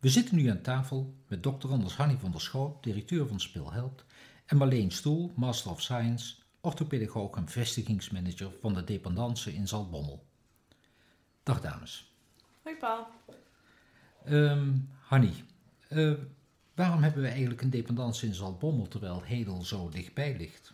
We zitten nu aan tafel met dokter Anders Hanny van der Schoot, directeur van Speelheld, en Marleen Stoel, Master of Science, orthopedagoog en vestigingsmanager van de dependance in Zaltbommel. Dag dames. Hoi Paul. Um, Hanny, uh, waarom hebben we eigenlijk een dependance in Zaltbommel terwijl Hedel zo dichtbij ligt?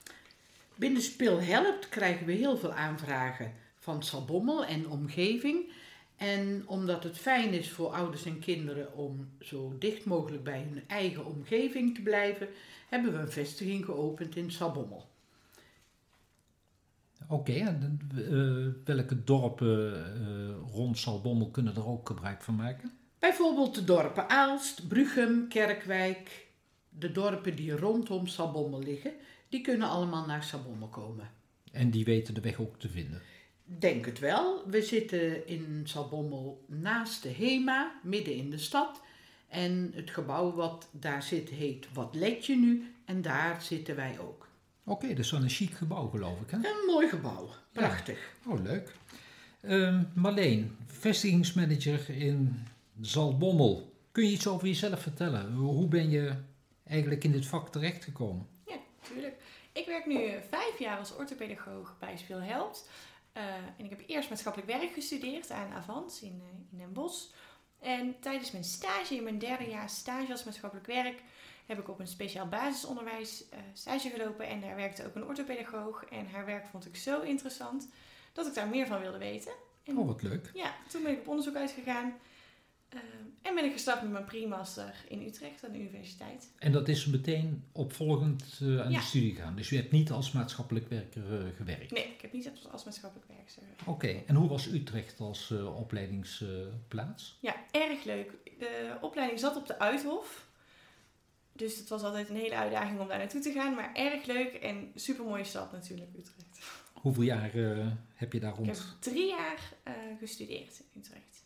Binnen Speelhelpt krijgen we heel veel aanvragen van Zaltbommel en omgeving en omdat het fijn is voor ouders en kinderen om zo dicht mogelijk bij hun eigen omgeving te blijven, hebben we een vestiging geopend in Sabommel. Oké, en uh, welke dorpen uh, rond Salbommel kunnen er ook gebruik van maken? Bijvoorbeeld de dorpen Aalst, Bruchem, Kerkwijk. De dorpen die rondom Salbommel liggen, die kunnen allemaal naar Salbommel komen. En die weten de weg ook te vinden? Denk het wel. We zitten in Zalbommel naast de HEMA, midden in de stad. En het gebouw wat daar zit heet Wat let je nu? En daar zitten wij ook. Oké, dus zo'n chic gebouw geloof ik hè? Een mooi gebouw. Prachtig. Oh, leuk. Uh, Marleen, vestigingsmanager in Zalbommel. Kun je iets over jezelf vertellen? Hoe ben je eigenlijk in dit vak terechtgekomen? Ja, natuurlijk. Ik werk nu vijf jaar als orthopedagoog bij Speelhelpt. Uh, en ik heb eerst maatschappelijk werk gestudeerd aan Avans in, uh, in Den Bosch. En tijdens mijn stage, in mijn derde jaar stage als maatschappelijk werk, heb ik op een speciaal basisonderwijs uh, stage gelopen. En daar werkte ook een orthopedagoog. En haar werk vond ik zo interessant dat ik daar meer van wilde weten. En, oh, wat leuk. Ja, toen ben ik op onderzoek uitgegaan. Uh, en ben ik gestart met mijn pre-master in Utrecht aan de universiteit. En dat is meteen opvolgend uh, aan ja. de studie gegaan. Dus u hebt niet als maatschappelijk werker uh, gewerkt? Nee, ik heb niet als maatschappelijk werker gewerkt. Oké, en hoe was Utrecht als opleidingsplaats? ja, erg leuk. De opleiding zat op de Uithof. Dus het was altijd een hele uitdaging om daar naartoe te gaan. Maar erg leuk en super mooie stad natuurlijk, Utrecht. Hoeveel jaar heb je daar rond? Ik heb drie jaar gestudeerd in Utrecht.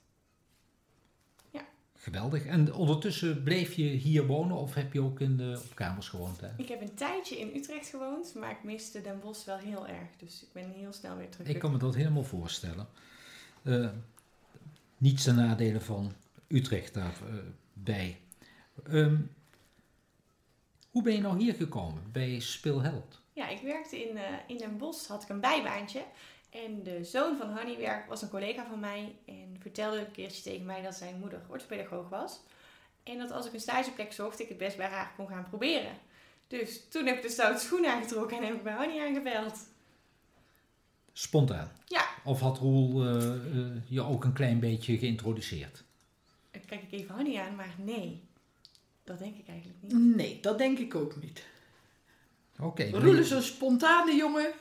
Geweldig. En ondertussen bleef je hier wonen of heb je ook in de, op kamers gewoond? Hè? Ik heb een tijdje in Utrecht gewoond, maar ik miste Den Bosch wel heel erg. Dus ik ben heel snel weer terug. Ik kan me dat helemaal voorstellen. Uh, niets ten nadele van Utrecht daarbij. Uh, um, hoe ben je nou hier gekomen bij Speelheld? Ja, ik werkte in, uh, in Den Bosch, had ik een bijbaantje. En de zoon van Honeywerk was een collega van mij en vertelde een keertje tegen mij dat zijn moeder orthopedagoog was. En dat als ik een stageplek zocht, ik het best bij haar kon gaan proberen. Dus toen heb ik de stoute schoen aangetrokken en heb ik bij Honey aangebeld. Spontaan? Ja. Of had Roel uh, uh, je ook een klein beetje geïntroduceerd? Ik kijk ik even Honey aan, maar nee. Dat denk ik eigenlijk niet. Nee, dat denk ik ook niet. Oké. Okay, Roel is een spontane jongen.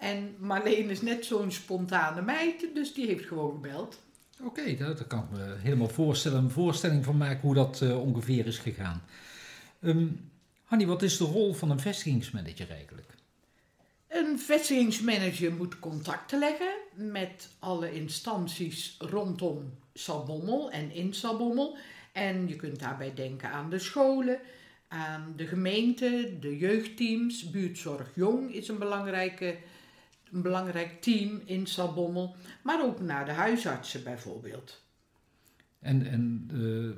En Marleen is net zo'n spontane meid, dus die heeft gewoon gebeld. Oké, okay, daar kan ik me helemaal voorstellen, een voorstelling van maken hoe dat uh, ongeveer is gegaan. Um, Hanny, wat is de rol van een vestigingsmanager eigenlijk? Een vestigingsmanager moet contacten leggen met alle instanties rondom Salbommel en in Salbommel. En je kunt daarbij denken aan de scholen, aan de gemeente, de jeugdteams. Buurtzorg Jong is een belangrijke een belangrijk team in Salbommel, maar ook naar de huisartsen bijvoorbeeld. En, en uh,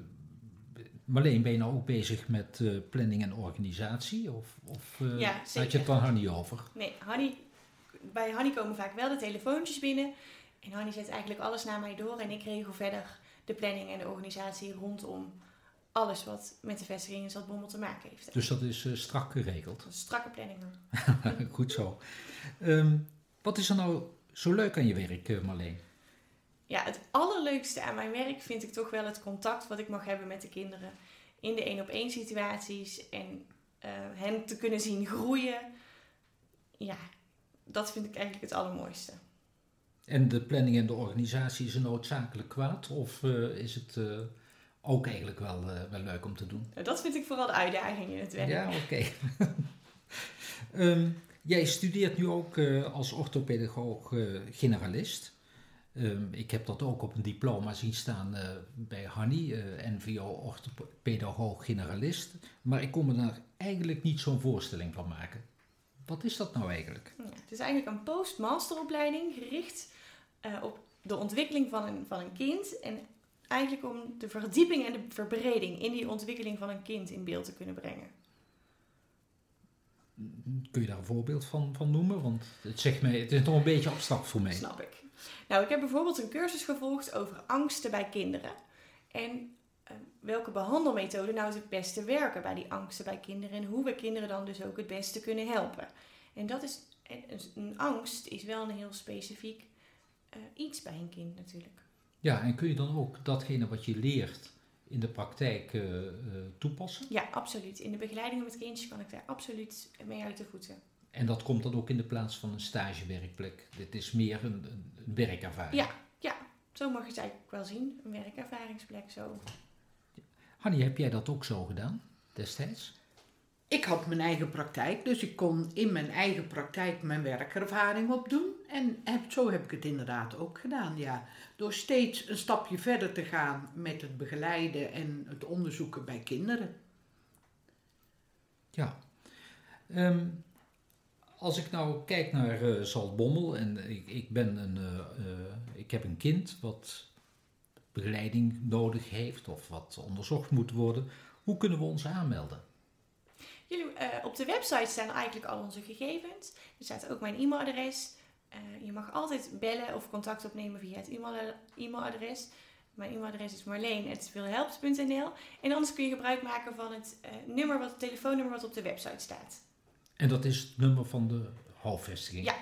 Marleen, ben je nou ook bezig met uh, planning en organisatie? Of, of uh, ja, had je het dan Hanny over? Nee, Hanny, bij Hanny komen vaak wel de telefoontjes binnen. En Hanny zet eigenlijk alles naar mij door en ik regel verder de planning en de organisatie rondom alles wat met de vestiging in Zaltbommel te maken heeft. Dus dat is strak geregeld? Strakke planningen. Goed zo. Um, wat is er nou zo leuk aan je werk, Marleen? Ja, het allerleukste aan mijn werk vind ik toch wel het contact wat ik mag hebben met de kinderen. In de één-op-één situaties en uh, hen te kunnen zien groeien. Ja, dat vind ik eigenlijk het allermooiste. En de planning en de organisatie is een noodzakelijk kwaad? Of uh, is het uh, ook eigenlijk wel, wel leuk om te doen? Dat vind ik vooral de uitdaging in het werk. Ja, oké. Okay. um, Jij studeert nu ook uh, als orthopedagoog uh, generalist. Um, ik heb dat ook op een diploma zien staan uh, bij Hanny, NVO orthopedagoog generalist. Maar ik kon me daar eigenlijk niet zo'n voorstelling van maken. Wat is dat nou eigenlijk? Het is eigenlijk een postmasteropleiding gericht op de ontwikkeling van een, van een kind. En eigenlijk om de verdieping en de verbreding in die ontwikkeling van een kind in beeld te kunnen brengen. Kun je daar een voorbeeld van, van noemen? Want het, zegt mij, het is toch een beetje abstract voor mij. Snap ik. Nou, ik heb bijvoorbeeld een cursus gevolgd over angsten bij kinderen. En eh, welke behandelmethoden nou het beste werken bij die angsten bij kinderen. En hoe we kinderen dan dus ook het beste kunnen helpen. En dat is, een angst is wel een heel specifiek uh, iets bij een kind natuurlijk. Ja, en kun je dan ook datgene wat je leert in de praktijk uh, toepassen? Ja, absoluut. In de begeleiding met kindjes kan ik daar absoluut mee uit de voeten. En dat komt dan ook in de plaats van een stagewerkplek? Dit is meer een, een werkervaring? Ja, ja, zo mag je het eigenlijk wel zien. Een werkervaringsplek zo. Hanny, heb jij dat ook zo gedaan destijds? Ik had mijn eigen praktijk, dus ik kon in mijn eigen praktijk mijn werkervaring opdoen. En zo heb ik het inderdaad ook gedaan, ja. Door steeds een stapje verder te gaan met het begeleiden en het onderzoeken bij kinderen. Ja. Ehm, als ik nou kijk naar uh, en ik, ik, ben een, uh, uh, ik heb een kind wat begeleiding nodig heeft of wat onderzocht moet worden, hoe kunnen we ons aanmelden? Jullie, op de website staan eigenlijk al onze gegevens. Er staat ook mijn e-mailadres. je mag altijd bellen of contact opnemen via het e-mailadres. Mijn e-mailadres is marleen.wilhelpt.nl En anders kun je gebruik maken van het nummer wat, het telefoonnummer wat op de website staat. En dat is het nummer van de halfvestiging? Ja.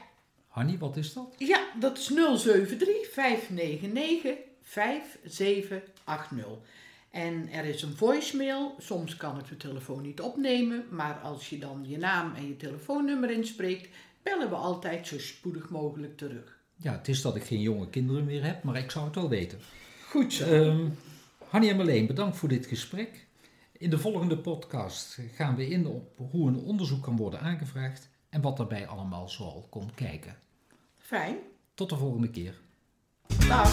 Hanny, wat is dat? Ja, dat is 073 599 5780. En er is een voicemail. Soms kan ik de telefoon niet opnemen, maar als je dan je naam en je telefoonnummer inspreekt, bellen we altijd zo spoedig mogelijk terug. Ja, het is dat ik geen jonge kinderen meer heb, maar ik zou het wel weten. Goed zo. Um, Hanny en Marleen, bedankt voor dit gesprek. In de volgende podcast gaan we in op hoe een onderzoek kan worden aangevraagd en wat daarbij allemaal zoal komt kijken. Fijn. Tot de volgende keer. 딱.